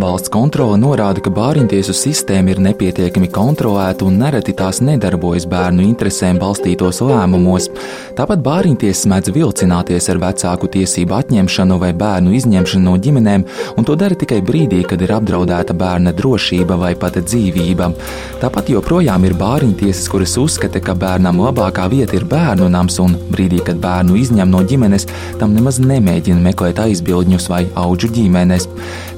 Valsts kontrole norāda, ka bāriņtiesu sistēma ir nepietiekami kontrolēta un nereti tās nedarbojas bērnu interesēm balstītos lēmumos. Tāpat bāriņtiesas mēdz vilcināties ar vecāku tiesību atņemšanu vai bērnu izņemšanu no ģimenēm, un to dara tikai brīdī, kad ir apdraudēta bērna drošība vai pat dzīvība. Tāpat joprojām ir bāriņtiesas, kuras uzskata, ka bērnam labākā vieta ir bērnu nams, un brīdī, kad bērnu izņem no ģimenes, tam nemaz nemēģina meklēt aizbildņus vai auģu ģimenes.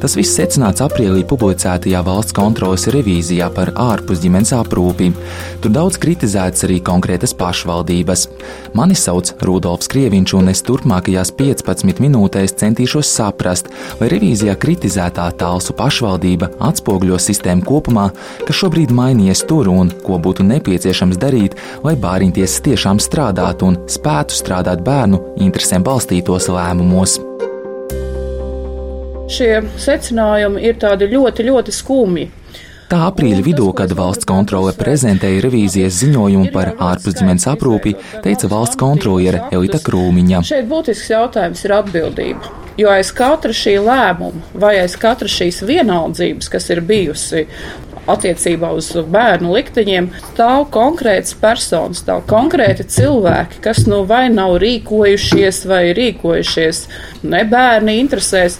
Tas viss secināts aprīlī publicētajā valsts kontrolas revīzijā par ārpusģimenes aprūpi. Tur daudz kritizēts arī konkrētas pašvaldības. Mani sauc Rudolfs Krieviņš, un es turpmākajās 15 minūtēs centīšos saprast, vai revīzijā kritizētā tālsu pašvaldība atspoguļo sistēmu kopumā, kas šobrīd mainījies tur un ko būtu nepieciešams darīt, lai bāriņtiesas tiešām strādātu un spētu strādāt bērnu interesēm balstītos lēmumos šie secinājumi ir tādi ļoti, ļoti skumji. Tā aprīļa vidū, kad valsts kontrole prezentēja revīzijas ziņojumu par ārpusģimenes aprūpi, teica valsts kontroliere Elita Krūmiņa. Šeit būtisks jautājums ir atbildība. Jo aiz katra šī lēmuma vai aiz katra šīs vienaldzības, kas ir bijusi attiecībā uz bērnu likteņiem, stāv konkrēts personas, stāv konkrēti cilvēki, kas nu vai nav rīkojušies vai rīkojušies ne bērni interesēs,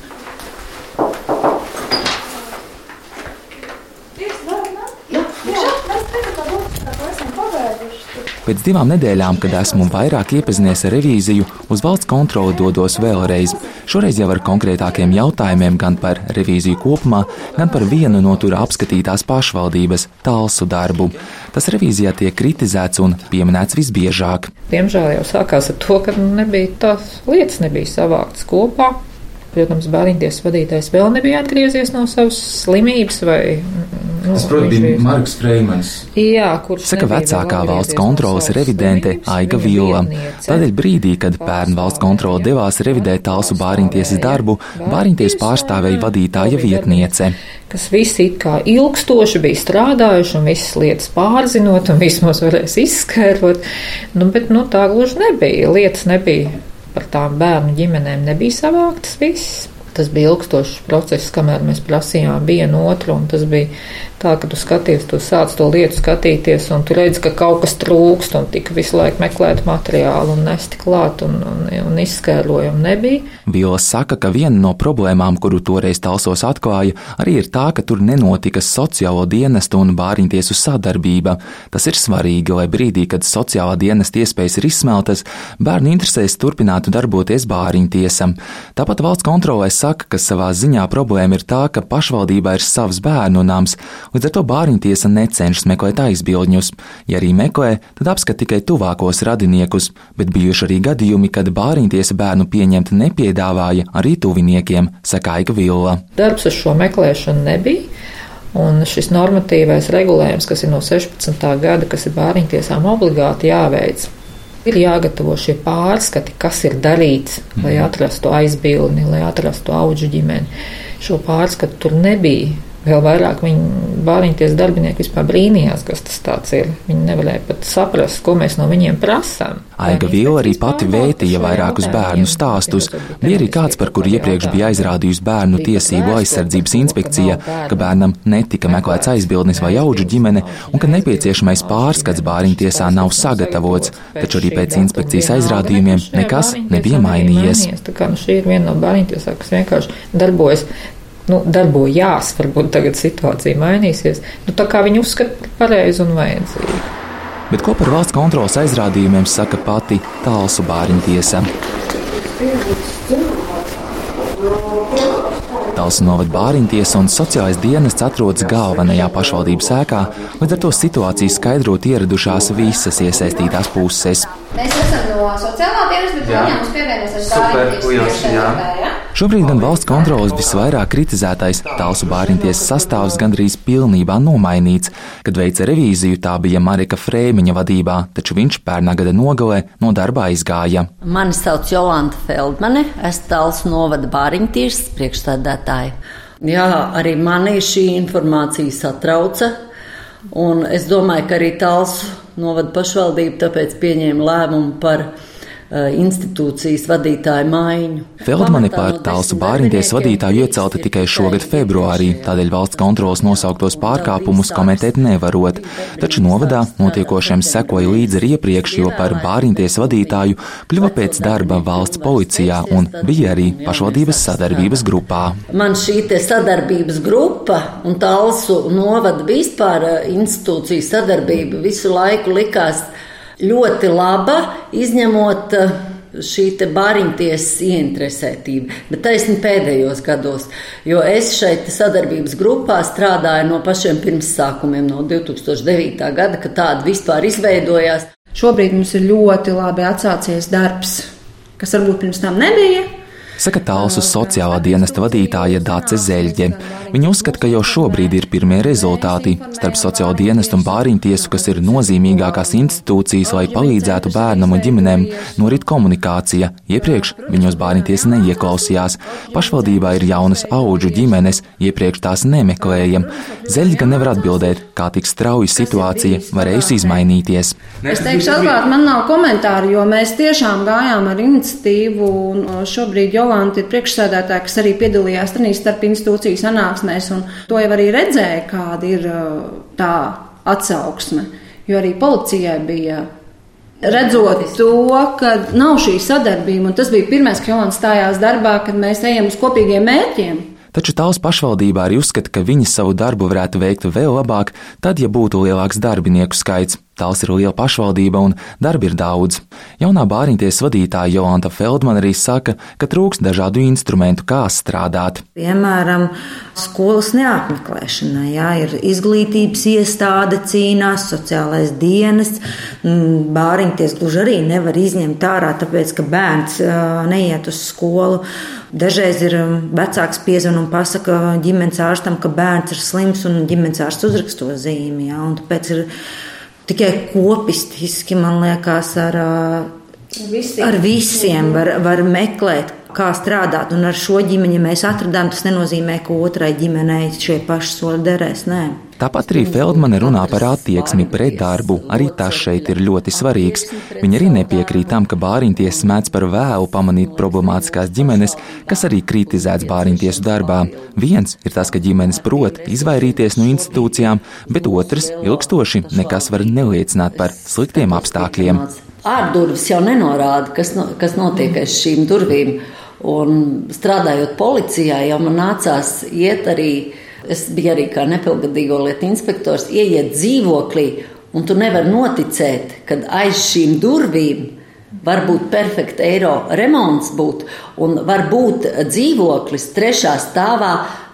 Pēc divām nedēļām, kad esmu vairāk iepazinies ar revīziju, uz valsts kontroli dodos vēlreiz. Šoreiz jau ar konkrētākiem jautājumiem gan par revīziju kopumā, gan par vienu no tur apskatītās pašvaldības tālsu darbu. Tas revīzijā tiek kritizēts un pieminēts visbiežāk. Diemžēl jau sākās ar to, ka nebija tās lietas nebija savāktas kopā. Protams, bērnības vadītājs vēl nebija atgriezies no savas slimības vai Tas, protams, bija Marks Freimans. Jā, kurš saka vecākā valsts kontrolas revidente Aiga Vila. Tādēļ brīdī, kad pērn valsts kontrola devās revidēt tālsu bāriņtiesas darbu, bāriņties pārstāvēja vadītāja vietniece kas visi it kā ilgstoši bija strādājuši un visas lietas pārzinot un vismaz varēs izskaidrot, nu, bet nu, tā gluži nebija. Lietas nebija par tām bērnu ģimenēm nebija savāktas viss. Tas bija ilgstošs process, kamēr mēs prasījām vienu otru, un tas bija tā, ka tu skaties, tu sāc to lietu skatīties, un tu redz, ka kaut kas trūkst, un tika visu laiku meklēt materiālu un nesti klāt, un, un, un izskaidrojumu nebija. Vīla saka, ka viena no problēmām, kuru toreiz talsos atklāja, arī ir tā, ka tur nenotika sociālo dienestu un bāriņtiesu sadarbība. Tas ir svarīgi, lai brīdī, kad sociālā dienesta iespējas ir izsmeltas, bērnu interesēs turpinātu darboties bāriņtiesam. Tāpat valsts kontrolēs saka, ka savā ziņā problēma ir tā, ka pašvaldībā ir savs bērnu nams, līdz ar to bāriņtiesa necenšas meklēt aizbildņus. Ja arī meklē, tad apskat tikai tuvākos radiniekus, bet bijuši arī gadījumi, kad bāriņtiesa bērnu pieņemt nepiedāvāja arī tuviniekiem, saka Aika Villa. Darbs uz šo meklēšanu nebija. Un šis normatīvais regulējums, kas ir no 16. gada, kas ir bērniņtiesām obligāti jāveic, Ir jāgatavo šie pārskati, kas ir darīts, lai mhm. atrastu aizbildni, lai atrastu auģu ģimeni. Šo pārskatu tur nebija. Vēl vairāk bāriņties darbinieki vispār brīnījās, kas tas ir. Viņi nevarēja pat saprast, ko mēs no viņiem prasām. Aiga Vila arī pati vētīja vairākus bērnu stāstus. Bija arī kāds, par kuru iepriekš bija aizrādījusi bērnu tiesību aizsardzības inspekcija, ka bērnam netika meklēts aizbildnis vai auģu ģimene un ka nepieciešamais pārskats bāriņtiesā nav sagatavots, taču arī pēc inspekcijas aizrādījumiem nekas nebija mainījies. Tā kā nu, šī ir viena no bāriņtiesām, kas vienkārši darbojas nu, darbojās, varbūt tagad situācija mainīsies. Nu, tā kā viņi uzskata pareizi un vajadzīgi. Bet ko par valsts kontrolas aizrādījumiem saka pati Tālsu bāriņtiesa? Talsu novada bāriņtiesa un sociālais dienests atrodas galvenajā pašvaldības ēkā, līdz ar to situāciju skaidrot ieradušās visas iesaistītās puses. Mēs esam no sociālā dienesta, bet viņam mums pievienojas ar bāriņtiesas. Šobrīd gan valsts kontrolas visvairāk kritizētais tālsu bāriņtiesas sastāvs gandrīz pilnībā nomainīts. Kad veica revīziju, tā bija Marika Frēmiņa vadībā, taču viņš pērnā gada nogalē no darba aizgāja. Mani sauc Jolanta Feldmane, es tālsu novada bāriņtiesas priekšstādātāja. Jā, arī mani šī informācija satrauca. Un es domāju, ka arī tālsu novada pašvaldība tāpēc pieņēma lēmumu par institūcijas vadītāju maiņu. Feldmani par Talsu bāriņties vadītāju iecelta tikai šogad februārī, tādēļ valsts kontrolas nosauktos pārkāpumus komentēt nevarot. Taču novadā notiekošiem sekoja līdzi arī iepriekš, jo par bāriņties vadītāju kļuva pēc darba valsts policijā un bija arī pašvaldības sadarbības grupā. Man šī sadarbības grupa un Talsu novada vispār institūciju sadarbība visu laiku likās ļoti laba, izņemot eh, šī bāriņtiesas ieinteresētība, bet taisni pēdējos gados, jo es šeit sadarbības grupā strādāju no pašiem pirmsākumiem, no 2009. gada, kad tāda vispār izveidojās. Šobrīd mums ir ļoti labi atsācies darbs, kas varbūt pirms tam nebija saka Talsu sociālā dienesta vadītāja Dāce Zeļģe. Viņa uzskata, ka jau šobrīd ir pirmie rezultāti. Starp sociālo dienestu un bāriņtiesu, kas ir nozīmīgākās institūcijas, lai palīdzētu bērnam un ģimenēm, norit komunikācija. Iepriekš viņos bāriņtiesa neieklausījās. Pašvaldībā ir jaunas auģu ģimenes, iepriekš tās nemeklējam. Zeļģa nevar atbildēt, kā tik strauji situācija varējusi izmainīties. Es teikšu, atklāt, man nav komentāru, jo mēs tiešām gājām ar iniciatīvu un šobrīd Jolanta ir priekšsēdētāja, kas arī piedalījās starp institūciju sanāksmēs, un to jau arī redzēja, kāda ir uh, tā atsauksme. Jo arī policijai bija redzot to, ka nav šī sadarbība, un tas bija pirmais, kad Jolanta stājās darbā, kad mēs ejam uz kopīgiem mērķiem. Taču tās pašvaldībā arī uzskata, ka viņi savu darbu varētu veikt vēl labāk, tad, ja būtu lielāks darbinieku skaits. Tās ir liela pašvaldība un darbi ir daudz. Jaunā bāriņties vadītāja Jolanta Feldmana arī saka, ka trūks dažādu instrumentu, kā strādāt. Piemēram, skolas neapmeklēšana, jā, ir izglītības iestāde cīnās, sociālais dienas. Mm, bāriņties gluži arī nevar izņemt ārā, tāpēc, ka bērns neiet uz skolu. Dažreiz ir vecāks piezvan un pasaka ģimenes ārstam, ka bērns ir slims un ģimenes ārsts uzraksto zīmi. Jā, tāpēc ir tikai kopistiski, man liekas, ar, visiem. ar visiem var, var meklēt, kā strādāt. Un ar šo ģimeni mēs atradām, tas nenozīmē, ka otrai ģimenei šie paši soļi derēs. Nē. Tāpat arī Feldmane runā par attieksmi pret darbu. Arī tas šeit ir ļoti svarīgs. Viņa arī nepiekrīt tam, ka bāriņties mēdz par vēlu pamanīt problemātiskās ģimenes, kas arī kritizēts bāriņtiesu darbā. Viens ir tas, ka ģimenes prot izvairīties no institūcijām, bet otrs ilgstoši nekas var neliecināt par sliktiem apstākļiem. Ārdurvis jau nenorāda, kas, no, kas notiek aiz šīm durvīm. Un strādājot policijā, jau man nācās iet arī Es biju arī kā nepilngadīgo lietu inspektors, ieiet dzīvoklī, un tu nevari noticēt, ka aiz šīm durvīm var būt perfekta eiro remonts, būt, un var būt dzīvoklis trešā stāvā,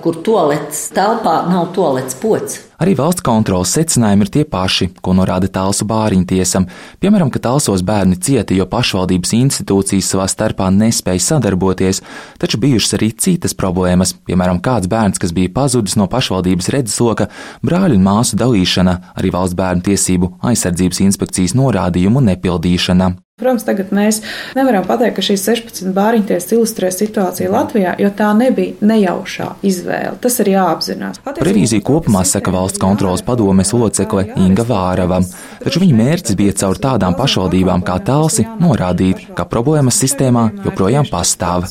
kur toaletes telpā nav toaletes pocis. Arī valsts kontrolas secinājumi ir tie paši, ko norāda Talsu bāriņtiesam. Piemēram, ka Talsos bērni cieta, jo pašvaldības institūcijas savā starpā nespēja sadarboties, taču bijušas arī citas problēmas, piemēram, kāds bērns, kas bija pazudis no pašvaldības redzesloka, brāļu un māsu dalīšana, arī valsts bērnu tiesību aizsardzības inspekcijas norādījumu nepildīšana. Protams, tagad mēs nevaram pateikt, ka šīs 16 bāriņties ilustrē situāciju Latvijā, jo tā nebija nejaušā izvēle. Tas ir jāapzinās. Par revīziju kopumā saka valsts kontrolas padomes locekle Inga Vārava, taču viņa mērķis bija caur tādām pašvaldībām kā Talsi norādīt, ka problēmas sistēmā joprojām pastāv.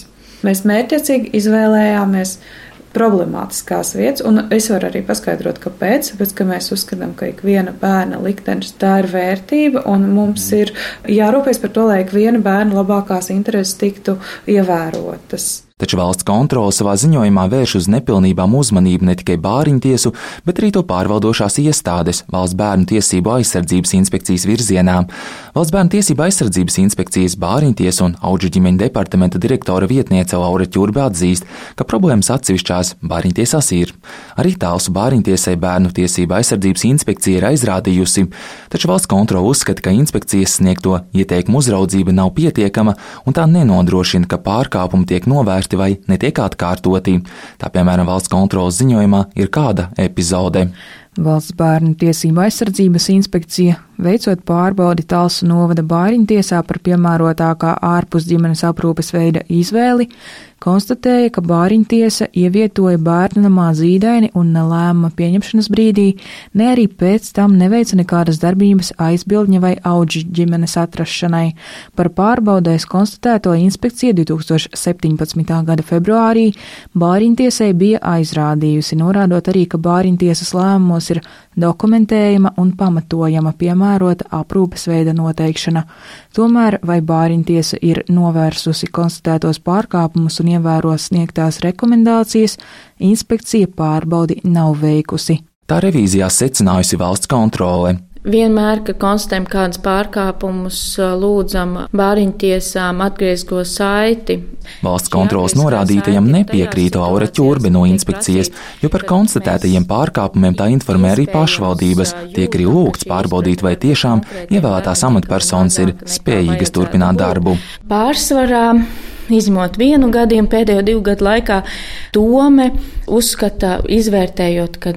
Mēs mērķiecīgi izvēlējāmies problemātiskās vietas, un es varu arī paskaidrot, kāpēc. Tāpēc, ka mēs uzskatām, ka ik viena bērna liktenis tā ir vērtība, un mums ir jārūpēs par to, lai ik viena bērna labākās intereses tiktu ievērotas. Taču valsts kontrole savā ziņojumā vērš uz nepilnībām uzmanību ne tikai bāriņtiesu, bet arī to pārvaldošās iestādes valsts bērnu tiesību aizsardzības inspekcijas virzienā. Valsts bērnu tiesību aizsardzības inspekcijas bāriņtiesu un auģu ģimeņu departamenta direktora vietniece Laura Čurbe atzīst, ka problēmas atsevišķās bāriņtiesās ir. Arī tālsu bāriņtiesai bērnu tiesību aizsardzības inspekcija ir aizrādījusi, taču valsts kontrole uzskata, ka inspekcijas sniegto ieteikumu uzraudzība nav pietiekama un tā nenodrošina, ka pārkāpumi tiek novērsti novērsti vai netiek atkārtoti. Tā piemēram valsts kontrolas ziņojumā ir kāda epizode. Valsts bērnu tiesību aizsardzības inspekcija veicot pārbaudi Talsu novada bāriņtiesā par piemērotākā ārpus ģimenes aprūpes veida izvēli, konstatēja, ka bāriņtiesa ievietoja bērnamā zīdaini un ne lēmuma pieņemšanas brīdī, ne arī pēc tam neveica nekādas darbības aizbildņa vai auģi ģimenes atrašanai. Par pārbaudēs konstatēto inspekcija 2017. gada februārī bāriņtiesai bija aizrādījusi, norādot arī, ka bāriņtiesas lēmumos ir dokumentējama un pamatojama piemērota aprūpes veida noteikšana. Tomēr vai bāriņtiesa ir novērsusi konstatētos pārkāpumus un ievēro sniegtās rekomendācijas, inspekcija pārbaudi nav veikusi. Tā revīzijā secinājusi valsts kontrole. Vienmēr, kad konstatējam kādus pārkāpumus, lūdzam bāriņtiesām atgriezko saiti. Valsts kontrolas norādītajam nepiekrītu Aura Čurbe no inspekcijas, jo par konstatētajiem pārkāpumiem tā informē arī pašvaldības. Tiek arī lūgts pārbaudīt, vai tiešām ievēlētās amatpersonas ir spējīgas turpināt darbu. Pārsvarā izņemot vienu gadījumu pēdējo divu gadu laikā, doma uzskata, izvērtējot, ka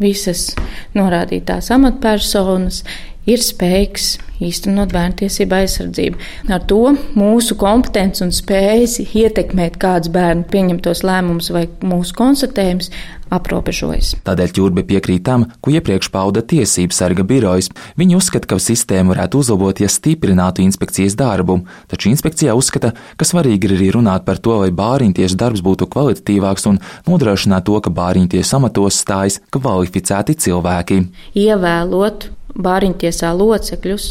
visas norādītās amatpersonas ir spējīgs īstenot bērntiesību aizsardzību. Ar to mūsu kompetence un spējas ietekmēt kāds bērnu pieņemtos lēmumus vai mūsu konstatējums aprobežojas. Tādēļ ķurbe piekrīt tam, ko iepriekš pauda tiesības sarga birojas. Viņi uzskata, ka sistēmu varētu uzlabot, ja stiprinātu inspekcijas darbu, taču inspekcijā uzskata, ka svarīgi ir arī runāt par to, lai bāriņtiesu darbs būtu kvalitatīvāks un nodrošināt to, ka bāriņtiesu amatos stājas kvalificēti cilvēki. Ievēlot bāriņtiesā locekļus,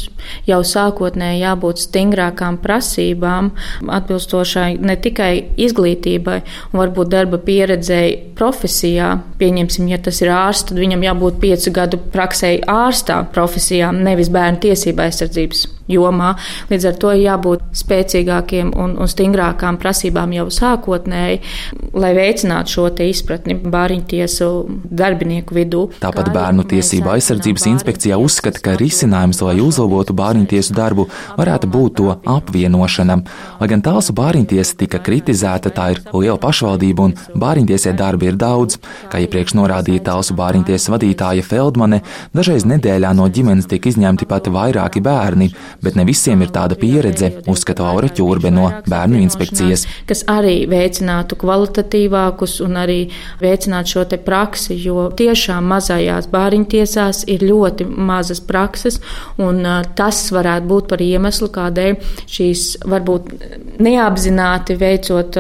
jau sākotnēji jābūt stingrākām prasībām, atbilstošai ne tikai izglītībai, un varbūt darba pieredzēji profesijā. Pieņemsim, ja tas ir ārsts, tad viņam jābūt piecu gadu praksēji ārstā profesijā, nevis bērnu tiesība aizsardzības jomā. Līdz ar to ir jābūt spēcīgākiem un, un stingrākām prasībām jau sākotnēji, lai veicinātu šo izpratni bāriņtiesu darbinieku vidū. Tāpat Bērnu tiesību aizsardzības inspekcijā uzskata, ka risinājums, lai uzlabotu bāriņtiesu darbu, varētu būt to apvienošana. Lai gan tālsu bāriņtiesa tika kritizēta, tā ir liela pašvaldība un bāriņtiesē darba ir daudz. Kā iepriekš norādīja tālsu bāriņtiesas vadītāja Feldmane, dažreiz nedēļā no ģimenes tiek izņemti pat vairāki bērni bet ne visiem ir tāda pieredze, uzskata Aura Čurbe no bērnu inspekcijas. Kas arī veicinātu kvalitatīvākus un arī veicinātu šo te praksi, jo tiešām mazajās bāriņtiesās ir ļoti mazas prakses, un tas varētu būt par iemeslu, kādēļ šīs varbūt neapzināti veicot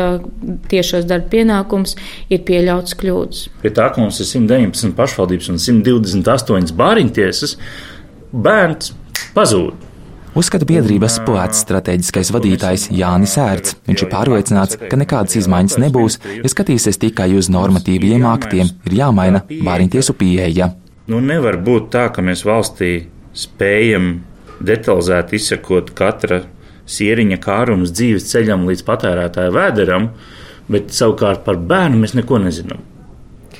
tiešos darba pienākumus, ir pieļauts kļūdas. Pie tā, ka mums ir 119 pašvaldības un 128 bāriņtiesas, bērns pazūd. Uzskata biedrības poēts strateģiskais vadītājs Jānis Ērts. Viņš ir pārliecināts, ka nekādas izmaiņas nebūs, ja skatīsies tikai uz normatīviem aktiem, ir jāmaina bāriņtiesu pieeja. Nu, nevar būt tā, ka mēs valstī spējam detalizēti izsekot katra sieriņa kārums dzīves ceļam līdz patērētāja vēderam, bet savukārt par bērnu mēs neko nezinām.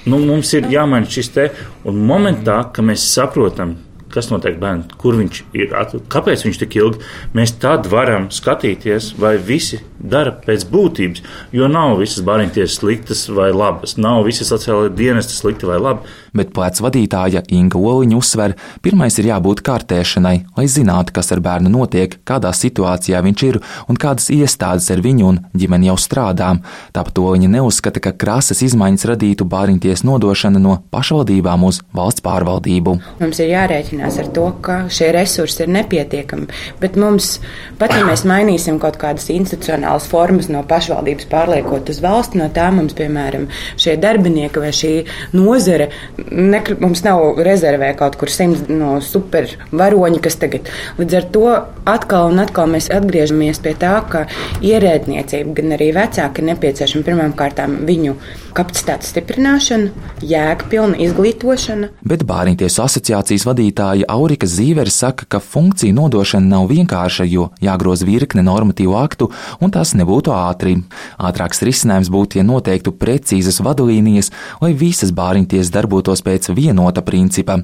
Nu, mums ir jāmaina šis te, un momentā, kad mēs saprotam, kas notiek bērnam, kur viņš ir, kāpēc viņš tik ilgi. Mēs tad varam skatīties, vai visi dara pēc būtības, jo nav visas bāriņtiesas sliktas vai labas, nav visas sociālai dienesti slikti vai labi. Bet plēc vadītāja Inga Oliņa uzsver, pirmais ir jābūt kārtēšanai, lai zinātu, kas ar bērnu notiek, kādā situācijā viņš ir un kādas iestādes ar viņu un ģimeni jau strādā. Tāpat Oliņa neuzskata, ka krāsas izmaiņas radītu bāriņties nodošana no pašvaldībām uz valsts pārvaldību. Mums ir jārēķinās ar to, ka šie resursi ir nepietiekami, bet mums, pat ja mēs mainīsim kaut kādas institucionālas formas no pašvaldības pārliekot uz valsti, no tā mums, piemēram, šie darbinieki vai šī nozare nekļu, mums nav rezervē kaut kur simts no supervaroņi, kas tagad. Līdz ar to atkal un atkal mēs atgriežamies pie tā, ka ierēdniecība, gan arī vecāki ir nepieciešama pirmām kārtām viņu kapacitātes stiprināšana, jēgpilna izglītošana. Bet Bāriņtiesu asociācijas vadītāja Aurika Zīveri saka, ka funkciju nodošana nav vienkārša, jo jāgroza virkne normatīvu aktu, un tas nebūtu ātri. Ātrāks risinājums būtu, ja noteiktu precīzas vadlīnijas, lai visas Bāriņtiesas darbotos pēc vienota principa.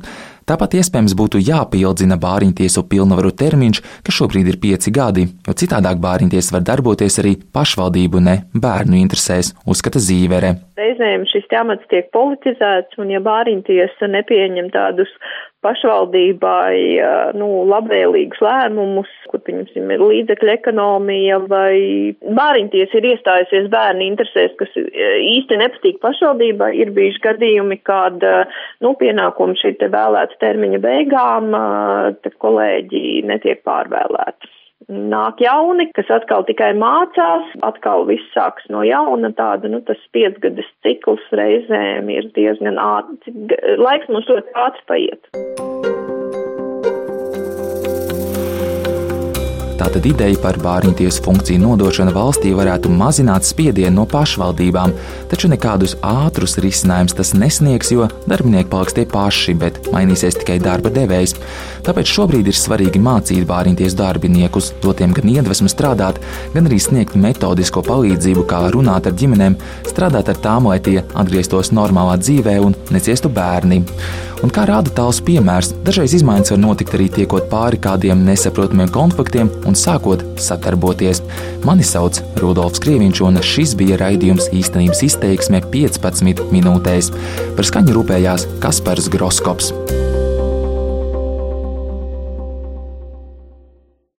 Tāpat iespējams būtu jāpieldzina bāriņtiesu pilnvaru termiņš, kas šobrīd ir pieci gadi, jo citādāk bāriņtiesa var darboties arī pašvaldību, ne bērnu interesēs, uzskata Zīvere. Reizēm šis temats tiek politizēts, un ja bāriņtiesa nepieņem tādus pašvaldībai nu, labvēlīgus lēmumus, kur, pieņemsim, ir līdzekļu ekonomija vai bāriņties ir iestājusies bērnu interesēs, kas īsti nepatīk pašvaldībai. Ir bijuši gadījumi, kad, nu, pienākumi šī te vēlēta termiņa beigām, tad kolēģi netiek pārvēlēti nāk jauni, kas atkal tikai mācās, atkal viss sāks no jauna, tāda, nu, tas piecgadas cikls reizēm ir diezgan ātri, laiks mums ļoti ātri paiet. Tātad ideja par bāriņtiesu funkciju nodošanu valstī varētu mazināt spiedienu no pašvaldībām, taču nekādus ātrus risinājumus tas nesniegs, jo darbinieki paliks tie paši, bet mainīsies tikai darba devējs. Tāpēc šobrīd ir svarīgi mācīt bāriņtiesu darbiniekus, dot tiem gan iedvesmu strādāt, gan arī sniegt metodisko palīdzību, kā runāt ar ģimenēm, strādāt ar tām, lai tie atgrieztos normālā dzīvē un neciestu bērni. Un kā rāda tāls piemērs, dažreiz izmaiņas var notikt arī tiekot pāri kādiem nesaprotamiem konfliktiem un sākot sadarboties. Mani sauc Rudolfs Krieviņš, un šis bija raidījums īstenības izteiksme 15 minūtēs. Par skaņu rūpējās Kaspars Groskops.